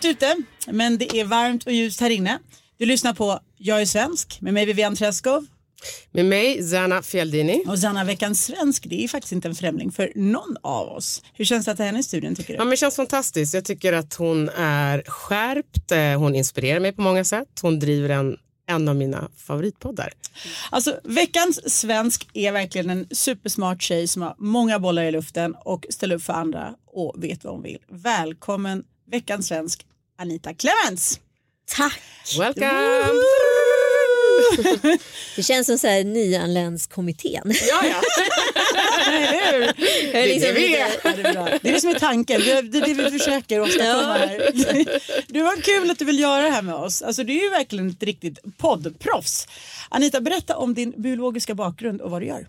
Grått ute, men det är varmt och ljust här inne. Du lyssnar på Jag är svensk med mig Vivian Träskov. Med mig, Zana Fjäldini. Och Zanna, veckans svensk, det är faktiskt inte en främling för någon av oss. Hur känns det att ha henne i studion tycker du? Ja, men det känns fantastiskt. Jag tycker att hon är skärpt. eh, Hon inspirerar mig på många sätt. Hon driver en, en av mina favoritpoddar. Alltså, veckans svensk är verkligen en supersmart tjej som har många bollar i luften och ställer upp för andra och vet vad hon vill. Välkommen veckans svensk, Anita Clemens. Tack! Welcome! Det känns som så här nyanländskommittén. Ja, ja. Eller hur? Jag är det liksom vi lite-. Ja, det, är bra. det är det som är tanken, det är det, det vi försöker åstadkomma här. Du var kul att du vill göra det här med oss. Alltså, du är ju verkligen ett riktigt poddproffs. Anita, berätta om din biologiska bakgrund och vad du gör.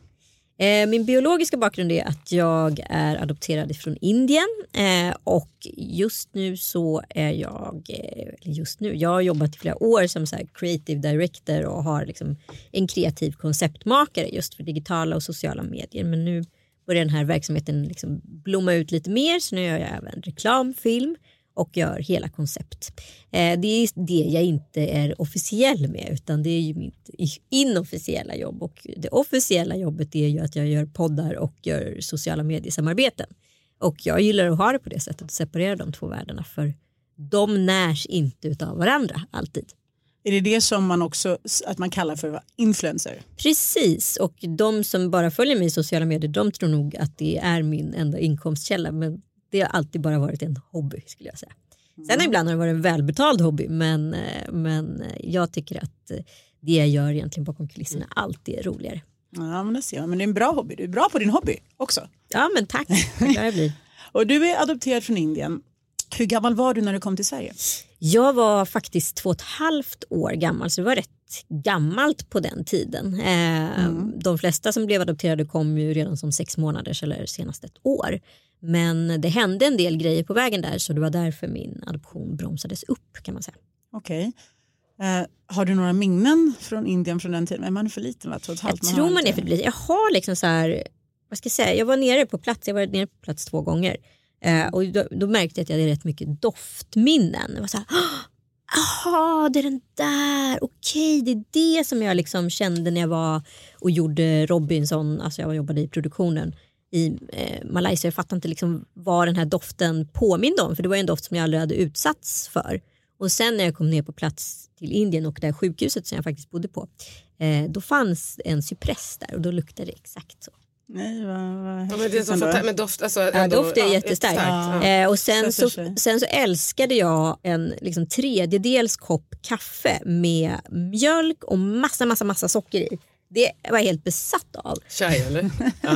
Eh, Min biologiska bakgrund är att jag är adopterad från Indien eh, och just nu så är jag, eh, eller just nu, jag har jobbat i flera år som så här creative director och har liksom en kreativ konceptmakare just för digitala och sociala medier. Men nu börjar den här verksamheten liksom blomma ut lite mer så nu gör jag även reklamfilm och gör hela koncept. Eh, det är det jag inte är officiell med utan det är ju mitt inofficiella jobb och det officiella jobbet är ju att jag gör poddar och gör sociala mediesamarbeten. Och jag gillar att ha det på det sättet, att separera de två världarna för de närs inte utav varandra alltid. Är det det som man också att man kallar för influencer? Precis, och de som bara följer mig i sociala medier de tror nog att det är min enda inkomstkälla men det har alltid bara varit en hobby skulle jag säga. Sen ibland har det varit en välbetald hobby men, eh, men jag tycker att eh, det jag gör egentligen bakom kulisserna alltid är roligare. Ja, men det ser jag. Men det är en bra hobby. Du är bra på din hobby också. Ja men tack, jag blir. Och du är adopterad från Indien. Hur gammal var du när du kom till Sverige? Jag var faktiskt två och ett halvt år gammal så det var rätt gammalt på den tiden. Eh, De flesta som blev adopterade kom ju redan som sex månaders eller senast ett år. Men det hände en del grejer på vägen där så det var därför min adoption bromsades upp kan man säga. Okej. Eh, har du några minnen från Indien från den tiden? Är man för liten? Va? Jag halvt, tror har man är för liten. Jag har liksom så här, vad ska jag säga, jag var nere på plats, jag var nere på plats två gånger. Eh, och då, då märkte jag att jag hade rätt mycket doftminnen. Det var så här, Jaha, det är den där, okej det är det som jag liksom kände när jag var och gjorde Robinson, alltså jag jobbade i produktionen i eh, Malaysia. Jag fattade inte liksom vad den här doften påminde om för det var en doft som jag aldrig hade utsatts för. Och sen när jag kom ner på plats till Indien och det här sjukhuset som jag faktiskt bodde på eh, då fanns en cypress där och då luktade det exakt så. Nej, vad, vad Ja, men det är så ändå. fanta- men doft, alltså, Ja, ändå- doft är ja, jättestarkt. Ja. Eh, och sen så, sen så älskade jag en liksom, tredjedels kopp kaffe med mjölk och massa, massa, massa socker i. Det var jag helt besatt av. Chai eller? Ja.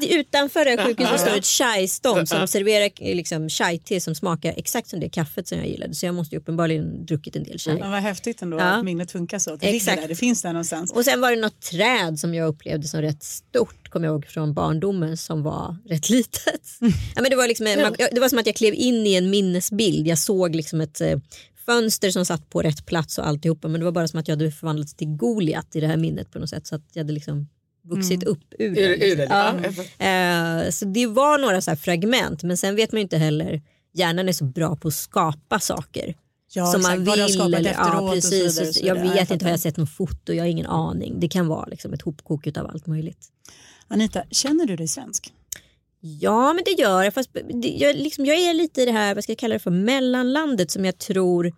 Det- Utanför det sjukhuset står ett chai-stånd som serverar eh, liksom, chai-te som smakar exakt som det kaffet som jag gillade. Så jag måste ju uppenbarligen druckit en del chai. Men vad häftigt ändå Ja. att minnet funkar så. Att det, Exakt. där, det finns där någonstans. Och sen var det något träd som jag upplevde som rätt stort, kommer jag ihåg från barndomen, som var rätt litet. Ja, men det, var liksom man, det var som att jag klev in i en minnesbild. Jag såg liksom ett eh, fönster som satt på rätt plats och alltihopa. Men det var bara som att jag hade förvandlats till Goliat i det här minnet på något sätt. Så att jag hade liksom vuxit upp ur Ur, det. ur det, Ja. ja. Eh, så det var några så här fragment. Men sen vet man ju inte heller, hjärnan är så bra på att skapa saker Ja, som man vill. Eller, ja, och så precis. och så jag vet jag inte, har jag sett något foto? Jag har ingen aning. Det kan vara liksom ett hopkok av allt möjligt. Anita, känner du dig svensk? Ja, men det gör jag. Fast jag, liksom, jag är lite i det här, vad ska jag kalla det för, mellanlandet som jag tror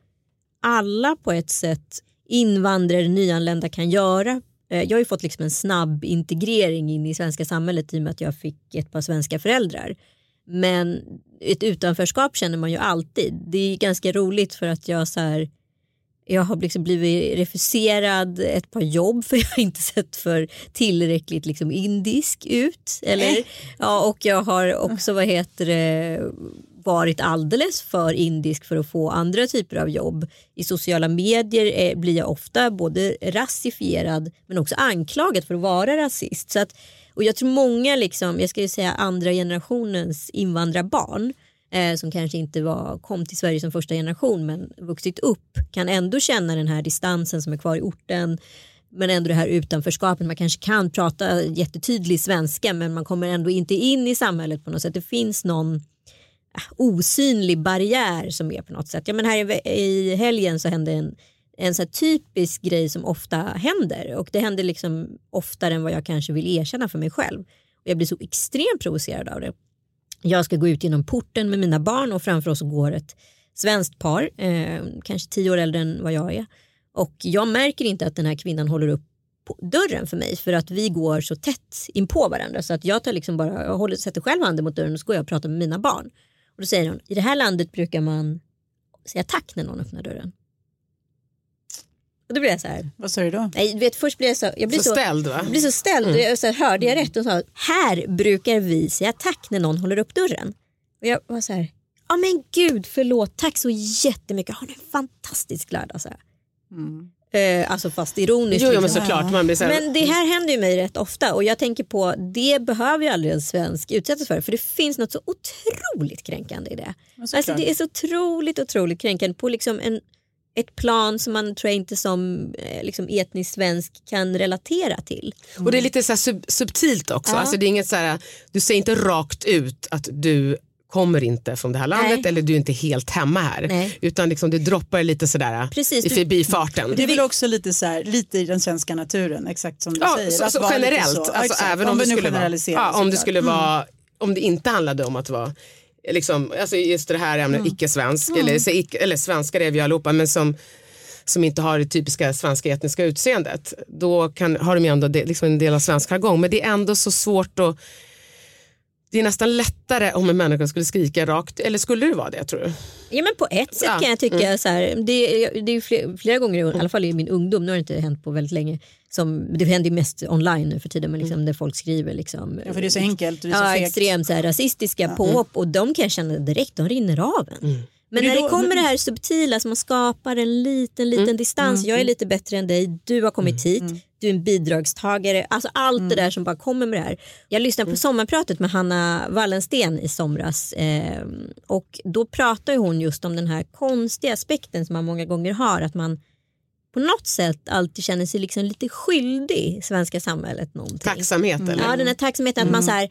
alla på ett sätt invandrare, nyanlända kan göra. Eh, Jag har ju fått liksom en snabb integrering in i svenska samhället i och med att jag fick ett par svenska föräldrar. Men ett utanförskap känner man ju alltid. Det är ganska roligt för att jag så här, jag har liksom blivit refuserad ett par jobb för jag har inte sett för tillräckligt liksom indisk ut. Eller, ja, och jag har också vad heter det, varit alldeles för indisk för att få andra typer av jobb. I sociala medier eh, blir jag ofta både rasifierad men också anklagad för att vara rasist. Så att, och jag tror många, liksom, jag ska ju säga andra generationens invandrarbarn eh, som kanske inte var, kom till Sverige som första generation men vuxit upp kan ändå känna den här distansen som är kvar i orten men ändå det här utanförskapet. Man kanske kan prata jättetydlig svenska men man kommer ändå inte in i samhället på något sätt. Det finns någon osynlig barriär som är på något sätt. Ja, men här i, helgen så hände en, en så här typisk grej som ofta händer och det händer liksom oftare än vad jag kanske vill erkänna för mig själv. Och jag blir så extremt provocerad av det. Jag ska gå ut genom porten med mina barn och framför oss går ett svenskt par, eh, kanske tio år äldre än vad jag är. Och jag märker inte att den här kvinnan håller upp dörren för mig för att vi går så tätt in på varandra så att jag tar liksom bara, jag håller, sätter själv handen mot dörren och så går jag och pratar med mina barn. Och då säger hon, i det här landet brukar man säga tack när någon öppnar dörren. Och då blir jag så här, Vad sa du då? nej, du vet, först blir jag så, jag blir Så så, ställd va? jag blir så ställd och jag så här, hörde jag rätt och sa här brukar vi säga tack när någon håller upp dörren. Och jag var så här, ja men gud förlåt, tack så jättemycket, har ni en fantastisk lördag. Så här. Eh, alltså fast ironiskt. Jo, jo men liksom. såklart. Man blir så här, Men det här händer ju mig rätt ofta och jag tänker på det behöver ju aldrig en svensk utsättas för för det finns något så otroligt kränkande i det. Alltså det är så otroligt otroligt kränkande på liksom en, ett plan som man tror jag inte som eh, liksom etnisk svensk kan relatera till. Och det är lite så sub subtilt också. Ja. Alltså det är inget så här, du säger inte rakt ut att du kommer inte från det här landet Nej. eller du är inte helt hemma här. Nej. Utan liksom det droppar lite sådär Precis, i du- förbifarten. Det är väl också lite, så här, lite i den svenska naturen, exakt som du Ja, säger. så, så generellt, så. alltså, Ja, även om, vi det skulle vara, generaliserar, ja, om det skulle vara om det inte handlade om att vara liksom, alltså just det här ämnet icke-svensk eller, så icke, eller svenskar är vi allihopa men som, som inte har det typiska svenska etniska utseendet då kan, har de ju ändå det, liksom en del av svensk jargong men det är ändå så svårt att det är nästan lättare om en människa skulle skrika rakt, eller skulle det vara det tror du? Ja men på ett sätt Ja, Mm. kan jag tycka så här, det, det är flera, flera gånger, i alla fall i min ungdom, nu har det inte hänt på väldigt länge, som, det händer ju mest online nu för tiden, men liksom, där folk skriver liksom, Ja, för det är så enkelt och det är så ja, extremt så här, rasistiska påhopp och de kan jag känna direkt, de rinner av en. Men Men det när det kommer det här subtila som man skapar en liten, liten distans. Jag är lite bättre än dig, du har kommit hit, du är en bidragstagare. Alltså allt det där som bara kommer med det här. Jag lyssnade på sommarpratet med Hanna Wallensten i somras eh, och då pratar ju hon just om den här konstiga aspekten som man många gånger har att man på något sätt alltid känner sig liksom lite skyldig i svenska samhället någonting. Tacksamhet eller? Ja den här tacksamheten att man så här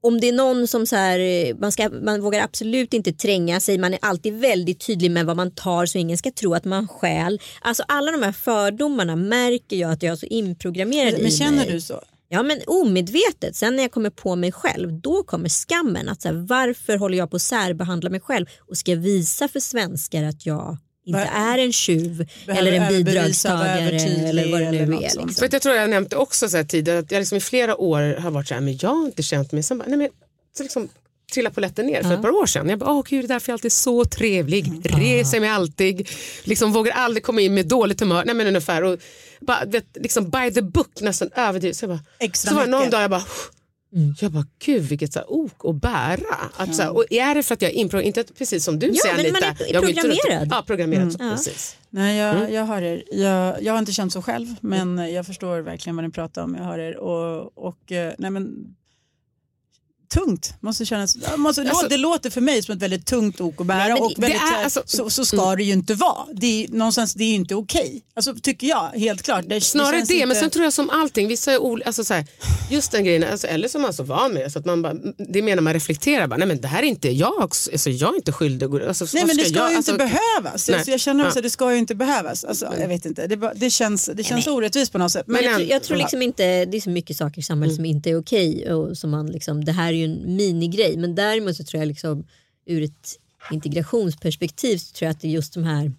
om det är någon som så här, eh, man, ska, man vågar absolut inte tränga sig, man är alltid väldigt tydlig med vad man tar så ingen ska tro att man stjäl. Alltså alla de här fördomarna märker jag att jag är så inprogrammerad i Men känner mig. du så? Ja men omedvetet, sen när jag kommer på mig själv då kommer skammen. att så här, Varför håller jag på att särbehandla mig själv och ska visa för svenskar att jag inte är en tjuv Behöver eller en bidragstagare eller vad det nu är. sånt. Liksom. För att jag tror jag nämnde också så här tidigare att jag liksom i flera år har varit så här, men jag har inte känt mig som, nej men så liksom trilla polletten ner för ett par år sedan. Jag bara, åh gud det är därför jag alltid är så trevlig, Mm. reser mig alltid, liksom vågar aldrig komma in med dåligt humör, nej men ungefär och bara, vet, liksom by the book nästan överdrivet. Så, jag bara, Extra så var det någon mycket. dag jag bara, jag bara gud vilket så här, ok att bära. Att, så här, och är det för att jag är inte precis som du Ja, säger men man Anita. är jag programmerad. Ja, programmerad. så, Ja. Precis. Nej, jag, Mm. jag hör er. Jag, jag har inte känt så själv, men jag förstår verkligen vad ni pratar om. Jag hör er. Och, och, eh, nej, men, tungt måste kännas. Måste, Alltså- det låter för mig som ett väldigt tungt ok att bära. Nej, och det- väldigt, det är alltså- så, så ska det ju inte vara. Det är, någonstans, det är ju inte okej. Alltså, tycker jag, helt klart. Det, Snarare det, inte- men sen tror jag som allting, vissa är ol- alltså så här, just den grejen, alltså, eller som man är så van med det, så att man bara, det menar man reflekterar, bara, nej men det här är inte jag, alltså, jag är inte skyldig. Alltså, Nej men det ska jag, ju alltså, inte behövas. Nej. Alltså, jag känner också Ja. att det ska ju inte behövas. Alltså, jag vet inte, det, bara- det känns, det känns orättvist på något sätt. Men, Men jag, jag tror liksom inte, det är så mycket saker i samhället som inte är okej och som man liksom, det här är ju en minigrej men däremot så tror jag liksom ur ett integrationsperspektiv så tror jag att det är just de här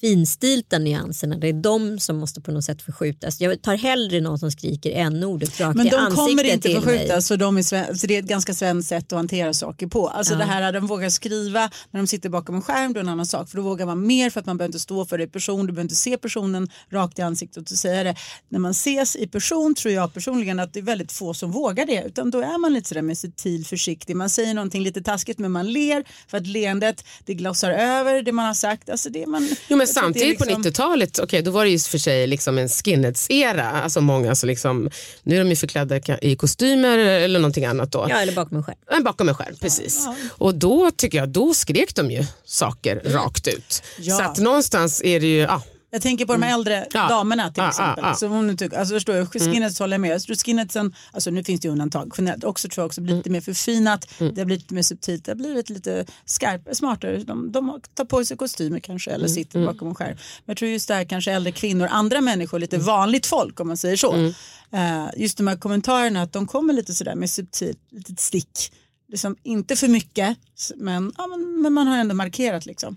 finstilta nyanserna. Det är de som måste på något sätt förskjutas. Jag tar hellre någon som skriker n-ordet rakt Men i de ansiktet kommer inte till mig. förskjutas så, de är så det är ett ganska svenskt sätt att hantera saker på. Alltså Ja. det här att de vågar skriva när de sitter bakom en skärm då är en annan sak. För då vågar man mer för att man behöver inte stå för det i person. Du behöver inte se personen rakt i ansiktet och säga det. När man ses i person tror jag personligen att det är väldigt få som vågar det. Utan då är man lite sådär med subtil försiktig. Man säger någonting lite taskigt men man ler för att leendet det glossar över det man har sagt. Alltså det man, Jo men samtidigt på liksom- 90-talet, okej då var det ju för sig liksom en skinheads-era. Alltså många så liksom, nu är de ju förklädda i kostymer eller någonting annat då. Ja, eller bakom en skärm. Men bakom en skärm, precis. Och då tycker jag, då skrek de ju saker rakt ut. Ja. Så att någonstans är det ju, ja, Jag tänker på de här äldre Ja. damerna till Ja, exempel. ja, ja. Som hon tycker, alltså förstår jag, skinheads håller jag med. Jag tror skinheadsen, alltså nu finns det ju undantag generellt också tror jag också blivit lite mer förfinat. Det har blivit lite mer subtilt, det har blivit lite skarpare, smartare. De, de tar på sig kostymer kanske eller sitter bakom en skärm. Men jag tror just där kanske äldre kvinnor, andra människor, lite vanligt folk om man säger så. Eh, just de här kommentarerna att de kommer lite sådär med subtilt litet stick. Liksom, inte för mycket men, ja, men, men man har ändå markerat liksom.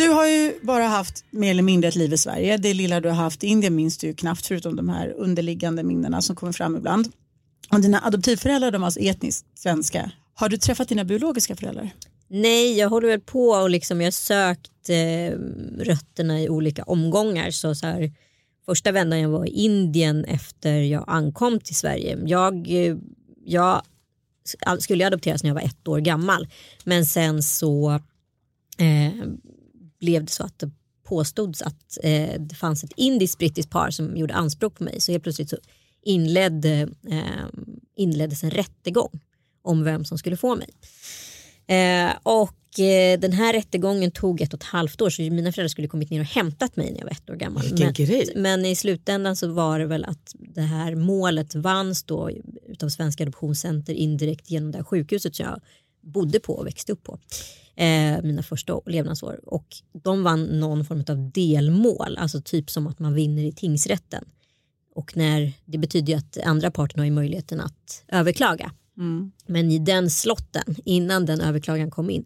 Du har ju bara haft mer eller mindre ett liv i Sverige. Det lilla du har haft i Indien minns du ju knappt förutom de här underliggande minnena som kommer fram ibland. Och dina adoptivföräldrar de är alltså etniskt svenska. Har du träffat dina biologiska föräldrar? Nej, jag håller väl på och liksom jag har sökt eh, rötterna i olika omgångar. Så, så här, första vändan jag var i Indien efter jag ankom till Sverige. Jag, eh, jag skulle adopteras när jag var ett år gammal. Men sen så eh, blev det så att det påstods att eh, det fanns ett indiskt brittiskt par som gjorde anspråk på mig. Så helt plötsligt så inledde, eh, inleddes en rättegång om vem som skulle få mig. Eh, och eh, den här rättegången tog ett och ett halvt år så mina föräldrar skulle kommit ner och hämtat mig när jag var ett år gammal. Men, men i slutändan så var det väl att det här målet vanns då utav Svenska Adoptionscenter indirekt genom det här sjukhuset som jag bodde på och växte upp på. Eh, mina första levnadsår. Och de vann någon form av delmål, alltså typ som att man vinner i tingsrätten. Och när, det betyder ju att andra parten har ju möjligheten att överklaga. Men i den slotten, innan den överklagan kom in,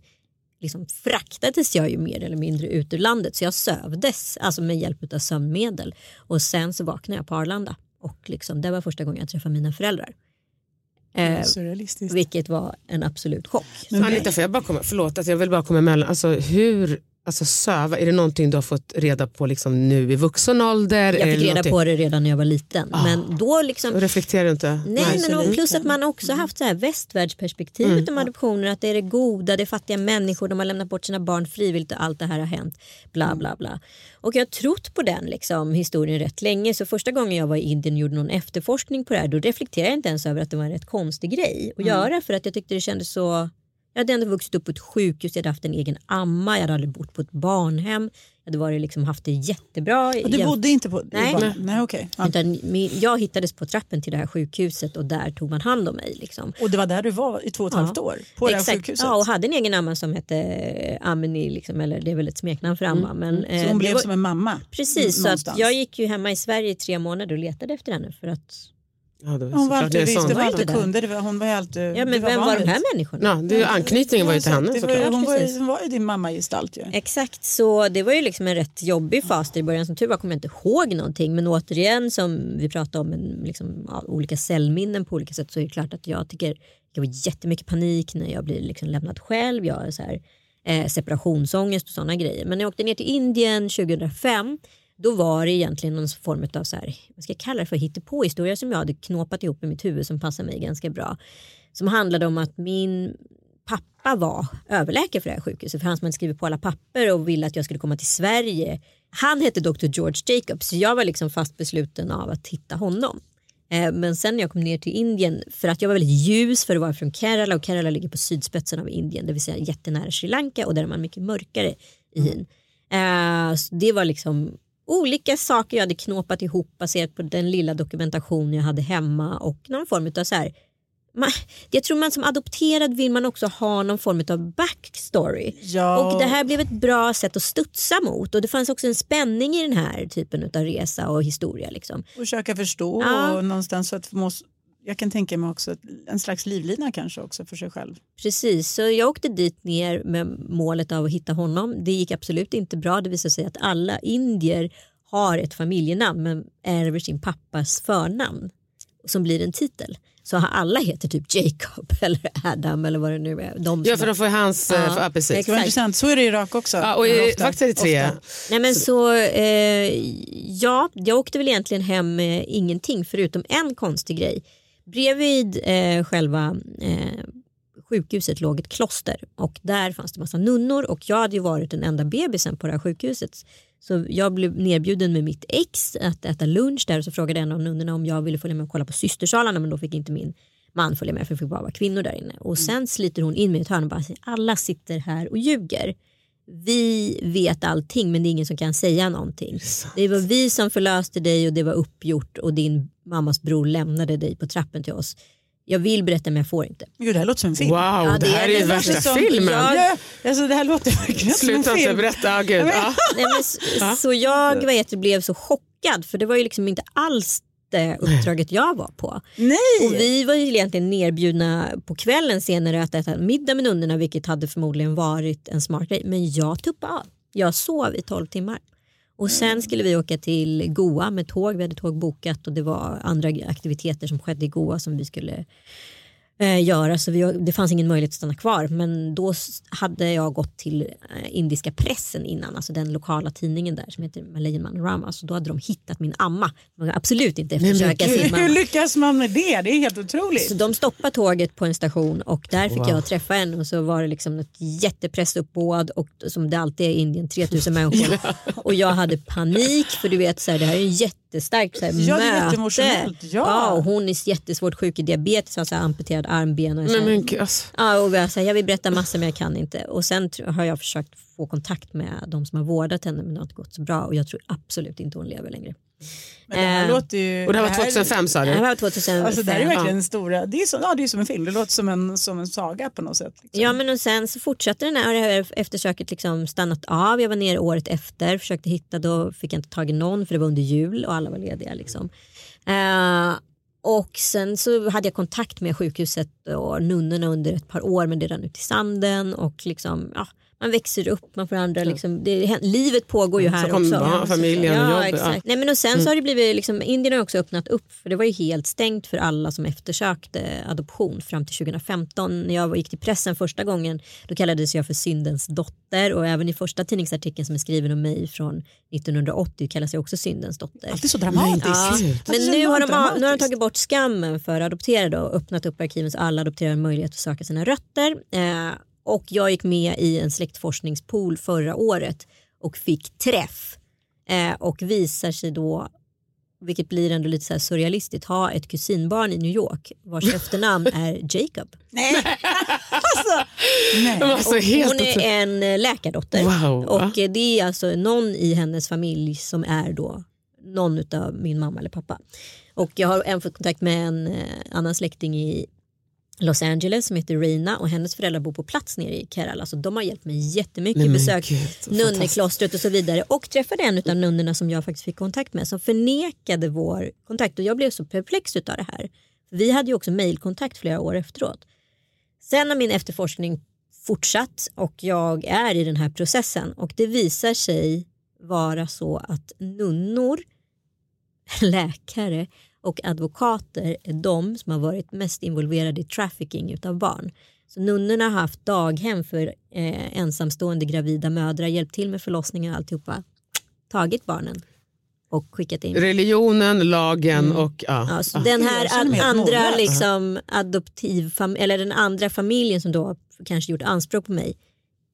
liksom fraktades jag ju mer eller mindre ut ur landet. Så jag sövdes, alltså med hjälp av sömnmedel. Och sen så vaknade jag på Arlanda. Och liksom, det var första gången jag träffade mina föräldrar. Eh, Surrealistiskt. vilket var en absolut chock. Så Anita, får jag bara komma, förlåt att jag vill bara komma emellan. Alltså, hur, alltså söva, är det någonting du har fått reda på liksom nu i vuxen ålder? Jag fick reda någonting- på det redan när jag var liten. Ah. Men då liksom Reflekterar du inte? Nej, så men plus att man också haft så här västvärldsperspektivet om adoptioner. Att det är det goda, det är fattiga människor, de har lämnat bort sina barn frivilligt och allt det här har hänt. Bla bla bla. Och jag har trott på den liksom, historien rätt länge. Så första gången jag var i Indien och gjorde någon efterforskning på det här då reflekterade jag inte ens över att det var en rätt konstig grej att göra. För att jag tyckte det kändes så jag hade ändå vuxit upp på ett sjukhus, jag hade haft en egen amma, jag hade aldrig bott på ett barnhem. Jag hade varit, liksom, haft det jättebra. Och du bodde inte på Nej. barn? Nej okej. Ja. Utan jag hittades på trappen till det här sjukhuset och där tog man hand om mig. Liksom. Och det var där du var i två och ett Ja. halvt år? På det här Exakt. sjukhuset? Ja, och hade en egen amma som hette eh, Amini, liksom, eller det är väl ett smeknamn för amma. Men, eh, Så hon det blev var- som en mamma? Precis, så någonstans. att jag gick ju hemma i Sverige i tre månader och letade efter henne. För att, Ja, det var Hon var alltid, det är visst, det var Var allt du inte det? kunde. Det var, hon var alltid, ja, det men vem var de här människorna? Ja, det är anknytningen var ju till henne det var, ju- såklart. hon, var, ju- hon var ju din mammagestalt ju. Exakt, så det var ju liksom en rätt jobbig fas i början. Som tur var kommer jag inte ihåg någonting. Men återigen som vi pratade om, en, liksom, ja, olika cellminnen på olika sätt så är det klart att jag tycker jag har jättemycket panik när jag blir liksom lämnad själv. Jag har så här, eh, separationsångest och sådana grejer. Men när jag åkte ner till Indien 2005 då var det egentligen någon form av så här, vad ska jag kalla det för, hittepåhistoria som jag hade knåpat ihop i mitt huvud som passade mig ganska bra. Som handlade om att min pappa var överläkare för det här sjukhuset för han som hade skrivit på alla papper och ville att jag skulle komma till Sverige. Han hette Dr. George Jacobs så jag var liksom fast besluten av att hitta honom. Eh, Men sen när jag kom ner till Indien, för att jag var väldigt ljus för att vara från Kerala och Kerala ligger på sydspetsen av Indien, det vill säga jättenära Sri Lanka och där är man mycket mörkare i hyn. Eh, så Det var liksom olika saker jag hade knåpat ihop baserat på den lilla dokumentation jag hade hemma och någon form av så här man, jag tror man som adopterad vill man också ha någon form av backstory. Ja. Och det här blev ett bra sätt att studsa mot och det fanns också en spänning i den här typen av resa och historia. Liksom. Och försöka förstå Ja. och någonstans så att jag kan tänka mig också en slags livlina kanske också för sig själv. Precis, så jag åkte dit ner med målet av att hitta honom. Det gick absolut inte bra. Det visade sig att alla indier har ett familjenamn men ärver sin pappas förnamn som blir en titel. Så alla heter typ Jacob eller Adam eller vad det nu är. De Ja för de får hans, Ja, ja, ja precis. exakt. Det var intressant, så är det i Irak också. Ja, och i, faktiskt är det tre. ofta. Nej men så, eh, ja, jag åkte väl egentligen hem med ingenting förutom en konstig grej. Bredvid eh, själva eh, sjukhuset låg ett kloster och där fanns det massa nunnor och jag hade ju varit den enda bebisen på det här sjukhuset. Så jag blev nerbjuden med mitt ex att äta lunch där och så frågade en av nunnorna om jag ville följa med och kolla på systersalarna men då fick inte min man följa med för det fick bara vara kvinnor där inne. Och sen sliter hon in mig i ett hörn och bara säger alla sitter här och ljuger vi vet allting men det är ingen som kan säga någonting. Det var vi som förlöste dig och det var uppgjort och din mammas bror lämnade dig på trappen till oss. Jag vill berätta men jag får inte. Gud, det här låter som en film. Wow, Ja, det, det här är är värsta som- filmen. jag- Ja, alltså, det här låter verkligen som en Sluta inte film. berätta, ah, gud. Ja. Nej, men, s- så jag det, blev så chockad för det var ju liksom inte alls det uppdraget jag var på. Nej! Och vi var ju egentligen nerbjudna på kvällen senare att äta middag med nunnorna vilket hade förmodligen varit en smart grej. Men jag tuppade av. Jag sov i 12 timmar. Och sen skulle vi åka till Goa med tåg. Vi hade tåg bokat och det var andra aktiviteter som skedde i Goa som vi skulle eh, göra. Så vi, det fanns ingen möjlighet att stanna kvar. Men då hade jag gått till eh, indiska pressen innan. Alltså den lokala tidningen där som heter Malayan Manorama. Så då hade de hittat min amma. Absolut inte eftersöka sin mamma. Hur lyckas man med det? Det är helt otroligt. Så de stoppade tåget på en station och där fick jag träffa henne och så var det liksom ett jättepressuppbåd och som det alltid är i Indien 3000 människor. Och jag hade panik för du vet så här, det här är ju jättestarkt så här, Ja, det är möte. ja. ja, och hon är jättesvårt sjuk i diabetes, har så här amputerad armben. Och så Men, här, men, gud, alltså. Ja, och jag, så här, jag vill berätta massor men jag kan inte. Och sen har jag försökt få kontakt med de som har vårdat henne men det har inte gått så bra och jag tror absolut inte hon lever längre. Men det här Eh, låter ju... Och det här var 2005 sa Det här du? var 2005. Alltså, det här är verkligen stora... Det är, som, ja, det är som en film. Det låter som en, som en saga på något sätt. Liksom. Ja men och sen så fortsatte den här eftersöket liksom stannat av. Jag var nere året efter, försökte hitta, då fick jag inte tag i någon för det var under jul och alla var lediga. Liksom. Eh, och sen så hade jag kontakt med sjukhuset och nunnorna under ett par år men det rann ut i sanden och liksom, ja, man växer upp, man får andra, liksom, det, livet pågår ju här Så också. barn, familjen Ja, jobb. exakt. Ja. Nej, men och sen så har det blivit, liksom, Indien har också öppnat upp för det var ju helt stängt för alla som eftersökte adoption fram till 2015. När jag gick till pressen första gången då kallades jag för syndens dotter och även i första tidningsartikeln som är skriven om mig från 1980 kallas jag också syndens dotter. Alltid så dramatiskt. Ja, men nu har, de, dramatiskt. nu har de tagit bort skammen för adopterade och öppnat upp arkiven så alla adopterade har möjlighet att söka sina rötter. Eh, och jag gick med i en släktforskningspool förra året och fick träff. Eh, och visar sig då, vilket blir ändå lite så här surrealistiskt, ha ett kusinbarn i New York vars efternamn är Jacob. Nej. alltså, nej. De var så helt Hon är en eh, läkardotter Wow, va? och eh, det är alltså någon i hennes familj som är då någon av min mamma eller pappa. Och jag har även fått kontakt med en eh, annan släkting i Los Angeles som heter Reina och hennes föräldrar bor på plats nere i Kerala. Så de har hjälpt mig jättemycket, Nej, men besökt gud, vad nunneklostret och så vidare. Och träffade en av nunnorna som jag faktiskt fick kontakt med som förnekade vår kontakt. Och jag blev så perplex utav det här. Vi hade ju också mejlkontakt flera år efteråt. Sen har min efterforskning fortsatt och jag är i den här processen. Och det visar sig vara så att nunnor, läkare och advokater är de som har varit mest involverade i trafficking utav barn. Så nunnorna har haft daghem för eh, ensamstående gravida mödrar, hjälpt till med förlossningar och alltihopa. Tagit barnen och skickat in. Religionen, lagen och ja. Ja, så ja. den här andra liksom, adoptivfam- eller den andra familjen som då har kanske gjort anspråk på mig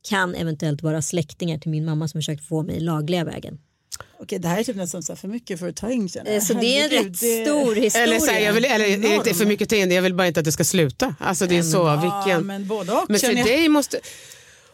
kan eventuellt vara släktingar till min mamma som försökt få mig lagliga vägen. Okej, det här är typ nästan så här för mycket för att ta in. känner jag. Eh, Så det är en Herregud, rätt det- stor historia. Eller, så här, jag vill, eller är det inte för mycket att ta in, jag vill bara inte att det ska sluta. Alltså det är så, Ja, vilken... men både och. Men för jag. dig måste...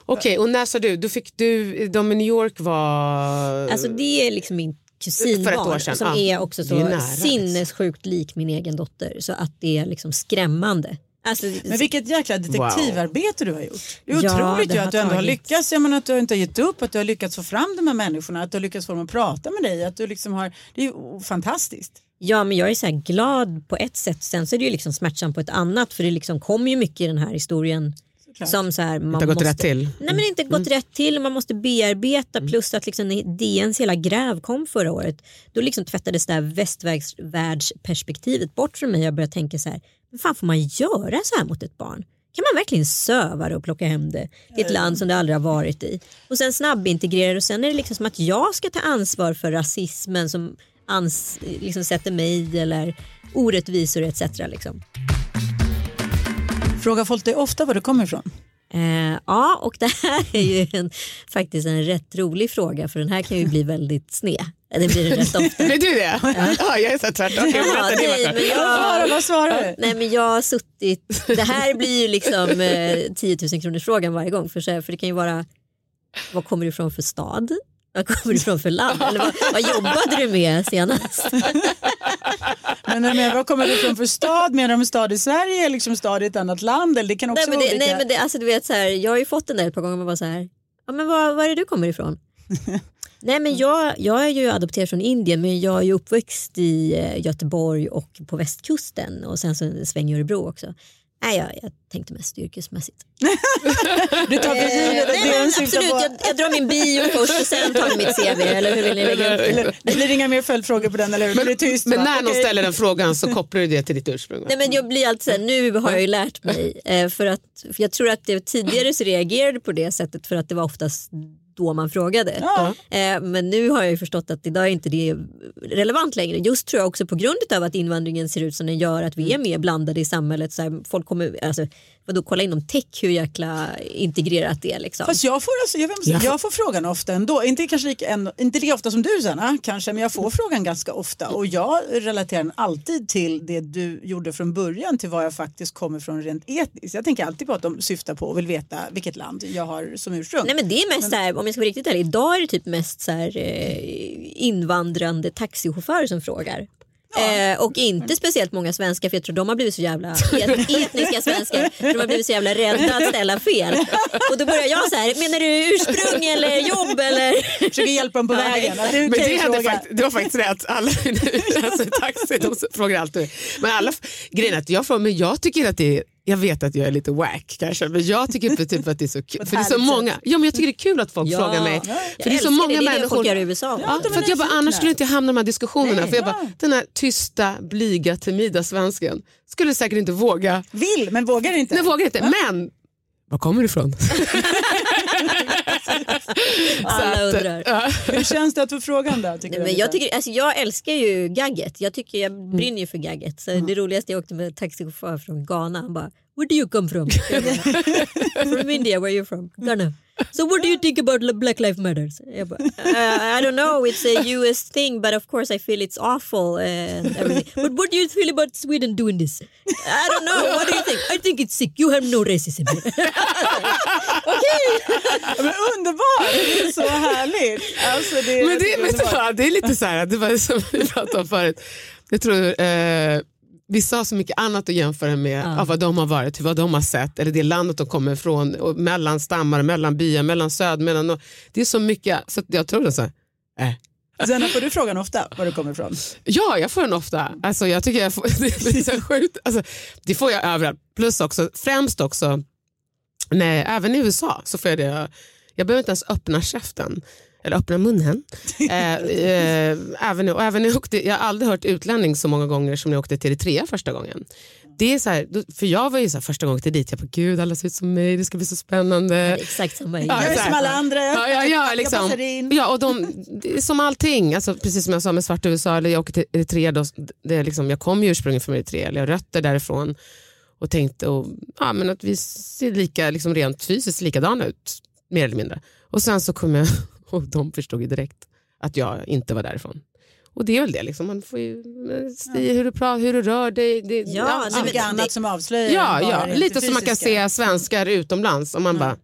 Okej, och när sa du? Då fick du, de i New York var... Alltså det är liksom min kusinbarn som ja. är också är så nära, liksom. sinnessjukt lik min egen dotter så att det är liksom skrämmande. Alltså, Men vilket jäkla detektivarbete du har gjort. Det är Ja, otroligt det ju har att du ändå har tagit- lyckats. Jag menar att du inte har gett upp, att du har lyckats få fram de här människorna, att du har lyckats få dem att prata med dig. Att du liksom har, det är ju fantastiskt. Ja men jag är så här glad på ett sätt sen så är det ju liksom smärtsamt på ett annat för det liksom kommer ju mycket i den här historien som så här, man Inte har gått måste, rätt till. Nej men inte gått rätt till man måste bearbeta plus att liksom DNs hela gräv kom förra året då liksom tvättades det här västvärldsperspektivet bort från mig och jag började tänka så här men fan får man göra så här mot ett barn? Kan man verkligen söva det och plocka hem det till ett land som det aldrig har varit i? Och sen snabbintegrera och sen är det liksom som att jag ska ta ansvar för rasismen som ans, liksom sätter mig eller orättvisor etc. Liksom. Frågar folk dig ofta var du kommer ifrån? Eh, ja, och det här är ju en, faktiskt en rätt rolig fråga för den här kan ju bli väldigt sned. Det blir den rätt ofta. Blir du det? Ja, jag är så tvärtom. Ja, det nej, men Svara, jag, vad svarar du? nej men jag har suttit, det här blir ju liksom eh, 10 000 kronors frågan varje gång för, så här, för det kan ju vara vad kommer du ifrån för stad? Vad kommer du ifrån för land? Eller vad, vad jobbade du med senast? Men menar, vad kommer du ifrån för stad? Menar de stad i Sverige eller liksom stad i ett annat land? Eller det kan också Nej men, det, olika. nej, men det, alltså, du vet, så här, jag har ju fått den där ett par gånger och bara så här, ja, men var, var är det du kommer ifrån? nej men jag, jag är ju adopterad från Indien men jag är ju uppväxt i eh, Göteborg och på västkusten och sen så sväng i Örebro också. Nej, jag, jag tänkte mest yrkesmässigt. Du tar för givet att Nej, det är men en syftar absolut, jag, jag drar min bio först och sen tar vi mitt CV. Eller hur vill ni lägga upp det? Eller, det blir inga mer följdfrågor på den, eller hur? Det blir tyst. Men va? när någon Okej. ställer den frågan så kopplar du det till ditt ursprung. Nej, men jag blir alltid så här, nu har jag ju lärt mig. Eh, för, att, för jag tror att det, tidigare så reagerade på det sättet för att det var oftast då man frågade. Ja. Eh, men nu har jag ju förstått att idag är inte det relevant längre. Just tror jag också på grund av att invandringen ser ut som den gör att vi är mer blandade i samhället. Så här, folk kommer, alltså, vadå, kolla inom tech hur jäkla integrerat det är. Liksom. Fast jag får, alltså, jag, vet, jag får frågan ofta ändå. Inte, kanske lika, ändå, inte lika ofta som du Sanna, kanske, men jag får frågan ganska ofta. Och jag relaterar den alltid till det du gjorde från början till var jag faktiskt kommer från rent etniskt. Jag tänker alltid på att de syftar på och vill veta vilket land jag har som ursprung. Nej men det är mest så här, om jag ska vara riktigt ärlig, idag är det typ mest så här, eh, invandrande taxichaufförer som frågar. Eh, och inte speciellt många svenskar för jag tror de har blivit så jävla et- etniska svenskar. för De har blivit så jävla rädda att ställa fel. Och då börjar jag så här, menar du ursprung eller jobb eller? Försöker hjälpa dem på vägen. Att det är en Men det, fråga. fakt- det var faktiskt rätt. Alla alltså, taxi de frågar alltid. Men alla, grejen är att jag, får, men jag tycker att det är jag vet att jag är lite wack kanske men jag tycker typ att det är så kul. För det är så många, ja, men jag tycker det är kul att folk Ja. frågar mig. Ja. För det är så många det. Det är det människor. folk gör i USA. Ja, är för jag bara, annars skulle inte jag hamna i de här diskussionerna. Nej. för jag bara, Ja. Den här tysta, blyga, timida svensken skulle säkert inte våga. Vill men vågar inte. Nej, vågar inte. Men var kommer du ifrån? Alla undrar. Hur känns det att få frågan då? Tycker Nej, men jag, tycker, alltså, jag älskar ju gagget. Jag, tycker, jag brinner ju för gagget. Så Det roligaste jag åkte med taxichaufför från Ghana. Han bara Where do you come from? From India, where are you from? Ghana. So what do you think about Black Lives Matter? Jag bara, uh, I don't know, it's a US thing but of course I feel it's awful and everything. But what do you feel about Sweden doing this? I don't know, what do you think? I think it's sick, you have no racism. Men underbart! Det är så härligt. Alltså, det, Men jag det, vet du det är lite så här, det var som vi pratade om förut. Jag tror eh, vissa har så mycket annat att jämföra med Ja. av vad de har varit, vad de har sett eller det landet de kommer ifrån, och mellan stammar, mellan byar, mellan söd, mellan norr. Det är så mycket, så jag tror det är så här, äh. Sen får du frågan ofta var du kommer ifrån. Ja, jag får den ofta. Alltså, jag tycker jag får, det är så sjukt. Alltså, det får jag överallt. Plus också, främst också, nej, även i USA så får jag det. Jag behöver inte ens öppna käften. Eller öppna munnen. eh, eh, även, och även jag, åkte, jag har aldrig hört utlänning så många gånger som när jag åkte till Eritrea första gången. Det är så här, för jag var ju så här, första gången till dit, jag bara gud alla ser ut som mig, det ska bli så spännande. Exakt samma Ja, Jag är som alla andra. Ja, ja, ja, Jag liksom. passar in. ja, och de, som allting, alltså, precis som jag sa med Svart USA, eller jag åker till Eritrea, då, det är liksom, jag kom ju ursprungligen från Eritrea, eller jag har rötter därifrån och tänkte och, ja, men att vi ser lika, liksom, rent fysiskt likadana ut, mer eller mindre. Och sen så kom jag, och de förstod ju direkt att jag inte var därifrån. Och det är väl det, liksom. man får ju se hur du pratar, hur du rör dig. Det, Ja, nej, Så mycket men annat det- som avslöjar ja, ja. lite det som man kan se svenskar utomlands och man bara,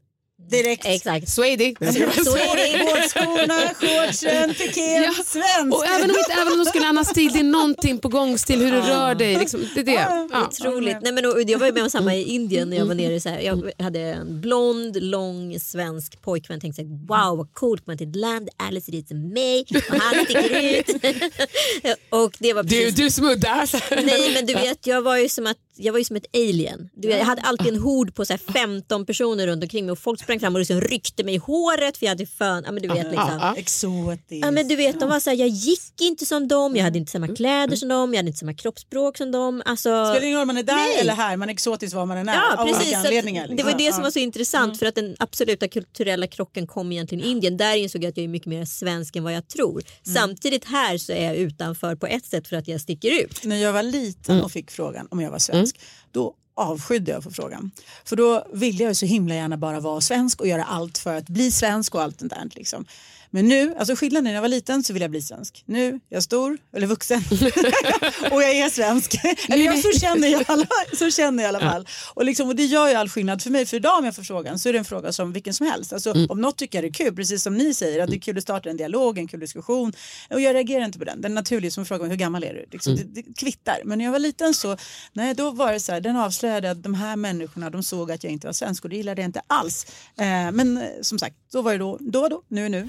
Direkt. Exakt. Swady. Vårdskorna, shortsen, piket, Ja. svensk. Och även om, inte, även om de skulle annan stil, det är någonting på gång stil hur du rör dig. Liksom, det är det. Ja. Otroligt. Nej, men, och jag var ju med om samma i Indien när jag var nere. Så här, jag hade en blond, lång svensk pojkvän. Tänkte så här, wow vad coolt, man till ett land, alla ser ut som mig och han sticker ut. och det var Du, precis... du smuddar. Nej men du vet jag var ju som, att, jag var ju som ett alien. Du vet, jag hade alltid en hord på så här 15 personer runt omkring mig och folk sprang fram och liksom ryckte mig i håret för jag hade fön. Ja, men du vet, liksom. Exotiskt. Ja men du vet de var så här, jag gick inte som dem, jag hade inte samma kläder som dem, jag hade inte samma kroppsspråk som dem. Alltså, Spelar ingen roll om man är där Nej. eller här, man är exotisk var man än är Ja precis, att anledningar. det var liksom. det som Ja. var så intressant för att den absoluta kulturella krocken kom egentligen i Indien. Där insåg jag att jag är mycket mer svensk än vad jag tror. Samtidigt här så är jag utanför på ett sätt för att jag sticker ut. När jag var liten och fick frågan om jag var svensk, då avskydde jag för frågan. För då ville jag så himla gärna bara vara svensk och göra allt för att bli svensk och allt det där. Liksom. Men nu, alltså skillnaden när jag var liten så ville jag bli svensk. Nu är jag stor, eller vuxen, och jag är svensk. eller jag, så, känner jag alla, så känner jag i alla fall. Och, liksom, och det gör ju all skillnad för mig. För idag om jag får frågan så är det en fråga som vilken som helst. Alltså, Om något tycker jag det är kul, precis som ni säger, att det är kul att starta en dialog, en kul diskussion. Och jag reagerar inte på den. Den är naturlig som frågar mig hur gammal är du? Liksom, det, det kvittar. Men när jag var liten så, nej, då var det så här, den avslöjade att de här människorna de såg att jag inte var svensk och det gillade jag inte alls. Eh, men eh, som sagt, då var det då, då då, nu är nu.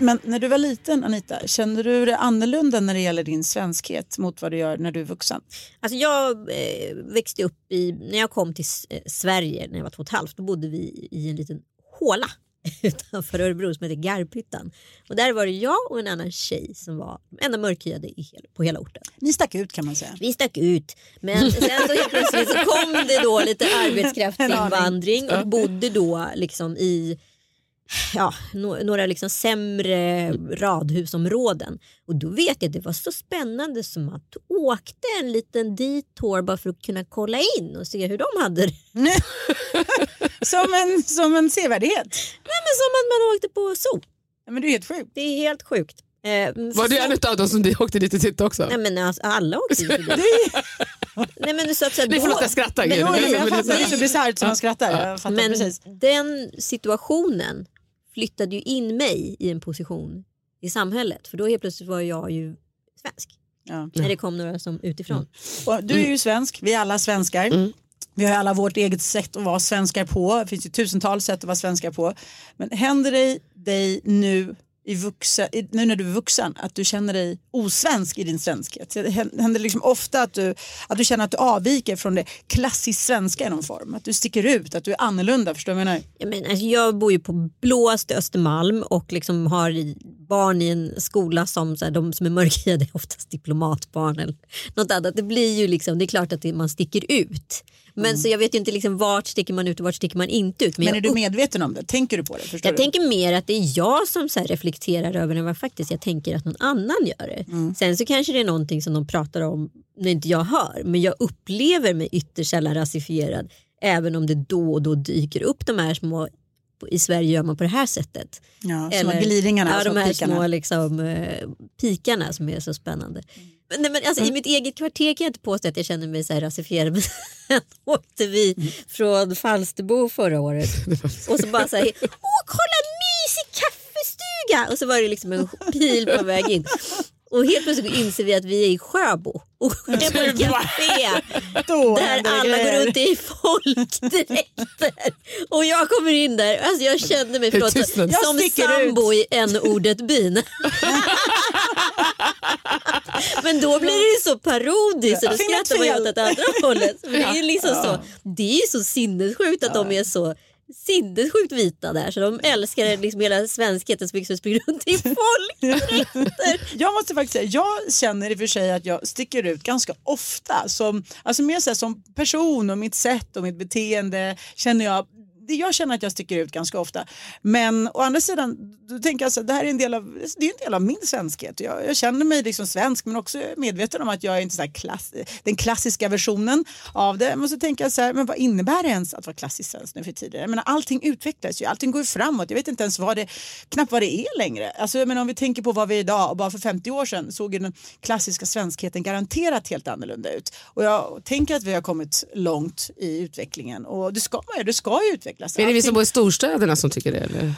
Men när du var liten Anita, kände du det annorlunda när det gäller din svenskhet mot vad du gör när du är vuxen? Alltså jag eh, växte upp i, när jag kom till eh, Sverige när jag var två och ett halvt, då bodde vi i en liten håla utanför Örebro som heter Garphyttan. Och där var det jag och en annan tjej som var de enda mörkhyade på hela orten. Ni stack ut kan man säga. Vi stack ut. Men sen så helt plötsligt så kom det då lite arbetskraftsinvandring och bodde då liksom i ja, några liksom sämre radhusområden. Och då vet jag att det var så spännande som att du åkte en liten detour bara för att kunna kolla in och se hur de hade det. som, en, som en sevärdhet. Nej, men som att man åkte på zoo. Ja, men det är helt sjukt. Det är helt sjukt. Eh, Var du så- en av dem som åkte dit och tittade också? Nej men alltså, alla åkte förbi. Nej men så att säga, Nej, förlåt, jag skrattar, Men- Men- men jag fattar, det är så bisarrt som man skrattar. Men precis. den situationen flyttade ju in mig i en position i samhället. För då helt plötsligt var jag ju svensk. Ja. När det kom några som utifrån. Och du är ju svensk, vi är alla svenskar. Vi har alla vårt eget sätt att vara svenskar på. Det finns ju tusentals sätt att vara svenskar på. Men händer det dig nu, i vuxen, i- nu när du är vuxen att du känner dig osvensk i din svenskhet? Händer det liksom ofta att du, att du känner att du avviker från det klassiskt svenska i någon form? Att du sticker ut, att du är annorlunda? Förstår du vad jag menar? Jag, menar, alltså, jag bor ju på blåaste Östermalm och liksom har i- barn i en skola som så här, de som är mörkhyade är oftast diplomatbarn eller något annat. Det blir ju liksom, det är klart att man sticker ut. Men så jag vet ju inte liksom, vart sticker man ut och vart sticker man inte ut. Men, jag är du medveten om det? Tänker du på det? Förstår Jag du? tänker mer att det är jag som så reflekterar över än vad faktiskt jag tänker att någon annan gör det. Mm. Sen så kanske det är någonting som de pratar om när inte jag hör. Men jag upplever mig ytterst sällan rasifierad. Även om det då och då dyker upp de här små i Sverige gör man på det här sättet. Ja, små glidningarna, Ja, de här pikarna. små liksom, eh, pikarna som är så spännande. Men, nej, men alltså, Mm. I mitt eget kvarter kan jag inte påstå att jag känner mig så här rasifierad. Men sen åkte vi Mm. från Falsterbo förra året och så bara så här, åh kolla en mysig kaffestuga! Och så var det liksom en pil på väg in. Och helt plötsligt inser vi att vi är i Sjöbo och är på ett café där det alla går runt i folkdräkter. Och jag kommer in där, alltså jag kände mig förlåt, som sambo i en-ordet byn. Men då blir det ju så parodiskt så då skrattar man ju åt det andra hållet. Det är ju liksom så, det är så sinnessjukt att de är så sinnessjukt vita där så de älskar liksom hela svenskheten de springer runt i folkdräkter. Jag måste faktiskt säga, jag känner i och för sig att jag sticker ut ganska ofta. Som, alltså mer så som person och mitt sätt och mitt beteende känner jag jag känner att jag sticker ut ganska ofta. Men å andra sidan, då tänker jag så här, det här är en del av, det är en del av min svenskhet. Jag, jag känner mig liksom svensk men också medveten om att jag är inte så här klass, den klassiska versionen av det. Men så tänker jag så här, men vad innebär det ens att vara klassisk svensk nu för tiden? Jag menar, allting utvecklas ju, allting går ju framåt. Jag vet inte ens vad det, knappt vad det är längre. Alltså, men om vi tänker på vad vi är idag och bara för 50 år sedan såg ju den klassiska svenskheten garanterat helt annorlunda ut. Och jag tänker att vi har kommit långt i utvecklingen och det ska, man ju- det ska ju utvecklas. Är det vi som bor i storstäderna som tycker det? Eller?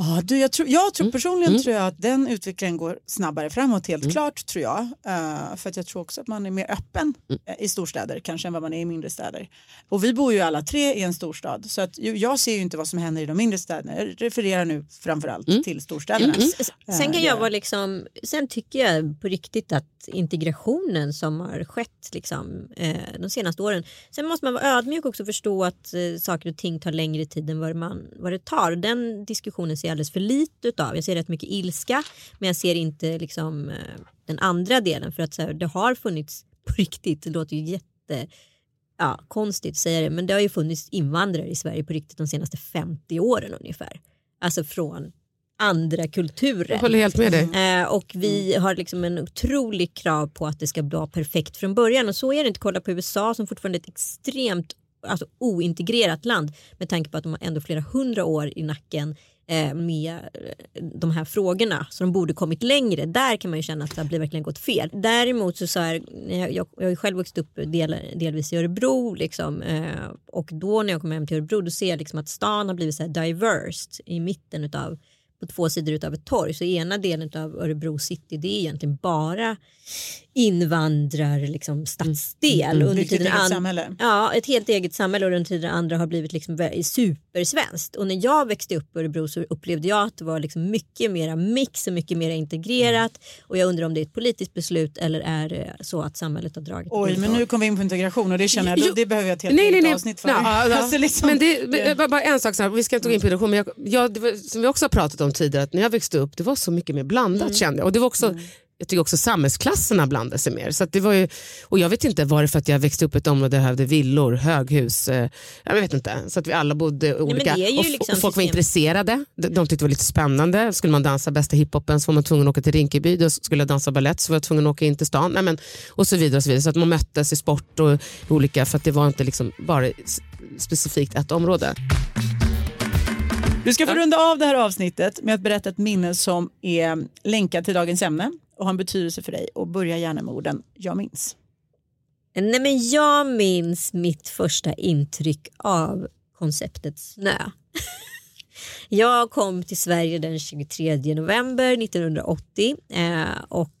Ja, du, jag tror, jag tror Mm. personligen tror jag att den utvecklingen går snabbare framåt helt klart tror jag. Eh, för att jag tror också att man är mer öppen Mm. i storstäder kanske än vad man är i mindre städer. Och vi bor ju alla tre i en storstad så att ju- jag ser ju inte vad som händer i de mindre städerna. Jag refererar nu framförallt Mm. till storstäderna. S- Eh, Sen kan jag vara liksom, sen tycker jag på riktigt att integrationen som har skett liksom, eh, de senaste åren. Sen måste man vara ödmjuk också och förstå att eh, saker och ting tar längre tid än vad, man, vad det tar. Den diskussionen ser jag alldeles för lite utav. Jag ser rätt mycket ilska men jag ser inte liksom, eh, den andra delen för att så här, det har funnits på riktigt, det låter ju jätte ja, konstigt att säga det, men det har ju funnits invandrare i Sverige på riktigt de senaste 50 åren ungefär. Alltså från andra kulturer. Jag håller helt med dig. Eh, och vi har liksom en otrolig krav på att det ska vara perfekt från början och så är det inte. Kolla på USA som fortfarande är ett extremt alltså, ointegrerat land med tanke på att de har ändå flera hundra år i nacken Eh, med eh, de här frågorna så de borde kommit längre. Där kan man ju känna att det har verkligen gått fel. Däremot så, så här, jag, jag, har ju själv vuxit upp del, delvis i Örebro liksom, eh, och då när jag kom hem till Örebro då ser jag liksom att stan har blivit så här diverse i mitten utav på två sidor av ett torg. Så ena delen av Örebro city det är egentligen bara invandrar liksom, stadsdel. Mm. Under tiden eget samhälle. Ja, ett helt eget samhälle och under tiden andra har blivit liksom supersvenskt. Och när jag växte upp i Örebro så upplevde jag att det var liksom mycket mera mix och mycket mer integrerat. Och jag undrar om det är ett politiskt beslut eller är det så att samhället har dragit Oj, men nu kommer vi in på integration och det känner jag, Jo, det behöver jag ett helt Nej, nej, nej. avsnitt för. Ja. Alltså, liksom, men det, det, bara- bara en sak, så här, vi ska inte gå in på integration, men jag, jag, det var, som vi också har pratat om tidigare, att när jag växte upp det var så mycket mer blandat Mm. kände jag. Och det var också, jag tycker också samhällsklasserna blandade sig mer. Så det var ju, och jag vet inte, var det för att jag växte upp i ett område där jag hade villor, höghus, eh, jag vet inte. Så att vi alla bodde olika. ju och, liksom och folk var intresserade, de, de tyckte det var lite spännande. Skulle man dansa bästa hiphopen så var man tvungen att åka till Rinkeby, då skulle jag dansa ballett så var jag tvungen att åka in till stan. Nej, men, och så vidare. Och så, vidare. så att man möttes i sport och olika, för att det var inte liksom bara specifikt ett område. Du ska få runda av det här avsnittet med att berätta ett minne som är länkat till dagens ämne och har en betydelse för dig. Och börja gärna med orden jag minns. Nej, men jag minns mitt första intryck av konceptet snö. Jag kom till Sverige den 23 november 1980 eh, och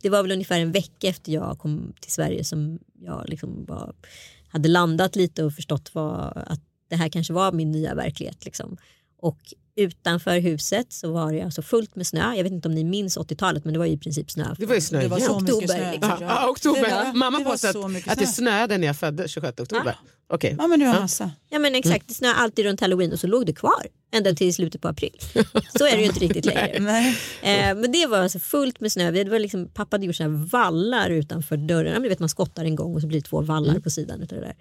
det var väl ungefär en vecka efter jag kom till Sverige som jag liksom var, hade landat lite och förstått vad, att det här kanske var min nya verklighet. Liksom. Och utanför huset så var det alltså fullt med snö. Jag vet inte om ni minns 80-talet men det var ju i princip snö. Det var ju snö Det var så mycket Oktober, snö. liksom. Ja, ja, oktober. Det var- Mamma påstår så att, att det snö. snöade när jag föddes 26 oktober. Okej. Ja men du har massa. Ja men exakt, det snöade alltid runt halloween och så låg det kvar ända till slutet på april. Så är det ju inte riktigt längre. Nej. Eh, men det var alltså fullt med snö. Det var liksom, pappa hade gjort här vallar utanför dörren. Ja, men du vet man skottar en gång och så blir det två vallar på sidan utav det där.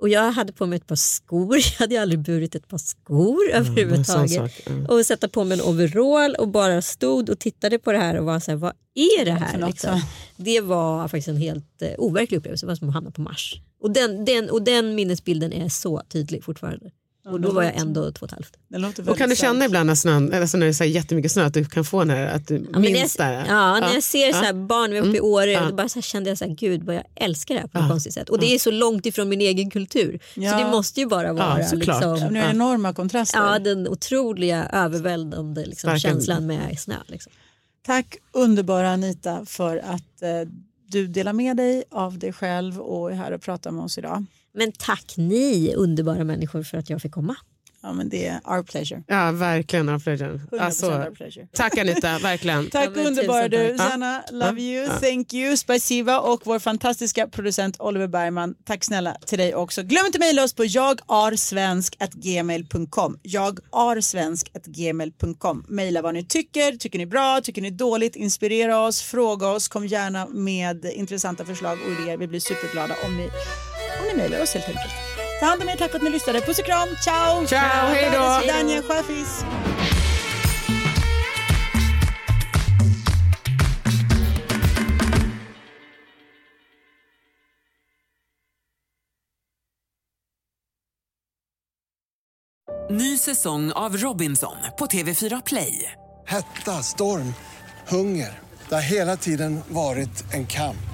Och jag hade på mig ett par skor. Jag hade aldrig burit ett par skor sån överhuvudtaget. ja. Och sätta på mig en overall och bara stod och tittade på det här och var så här, vad är det här? Liksom? Det var faktiskt en helt eh, overklig upplevelse. Det var som att hamna på Mars. Och den, den, och den minnesbilden är så tydlig fortfarande. Och då var jag ändå två och ett halvt. Det Och kan du känna ibland när, snön, alltså när det är så här jättemycket snö att du kan få den här, att du Ja, när minns jag, där? ja, när jag ser ja. så här barn, vi uppe i Mm. Åre, Ja. då bara så här kände jag så här, gud vad jag älskar det här på något Ja. konstigt sätt. Och det är så långt ifrån min egen kultur. Ja. Så det måste ju bara vara såklart. Ja, liksom, nu är det enorma kontraster. ja, den otroliga överväldigande liksom, känslan med snö. Liksom. Tack underbara Anita för att eh, du delar med dig av dig själv och är här och pratar med oss idag. Men tack ni underbara människor för att jag fick komma. Ja, men det är our pleasure. Ja, verkligen. Our pleasure. 100% Alltså, our pleasure. tack Anita, verkligen. Tack Ja, underbara du. tack. Sanna, love you, Ja. thank you, spasiba och vår fantastiska producent Oliver Bergman. Tack snälla till dig också. Glöm inte mejla oss på jagarsvensk.gmail.com. Jagarsvensk.gmail.com. Mejla vad ni tycker, tycker ni bra, tycker ni dåligt, inspirera oss, fråga oss, kom gärna med intressanta förslag och idéer. Vi blir superglada om ni, om ni mejlar oss helt enkelt. Ta hand om er, tack för att ni lyssnade. Puss och kram, ciao! Ciao, hej då. Daniel Sjöfis. Ny säsong av Robinson på TV4 Play. Hetta, storm, hunger. Det har hela tiden varit en kamp.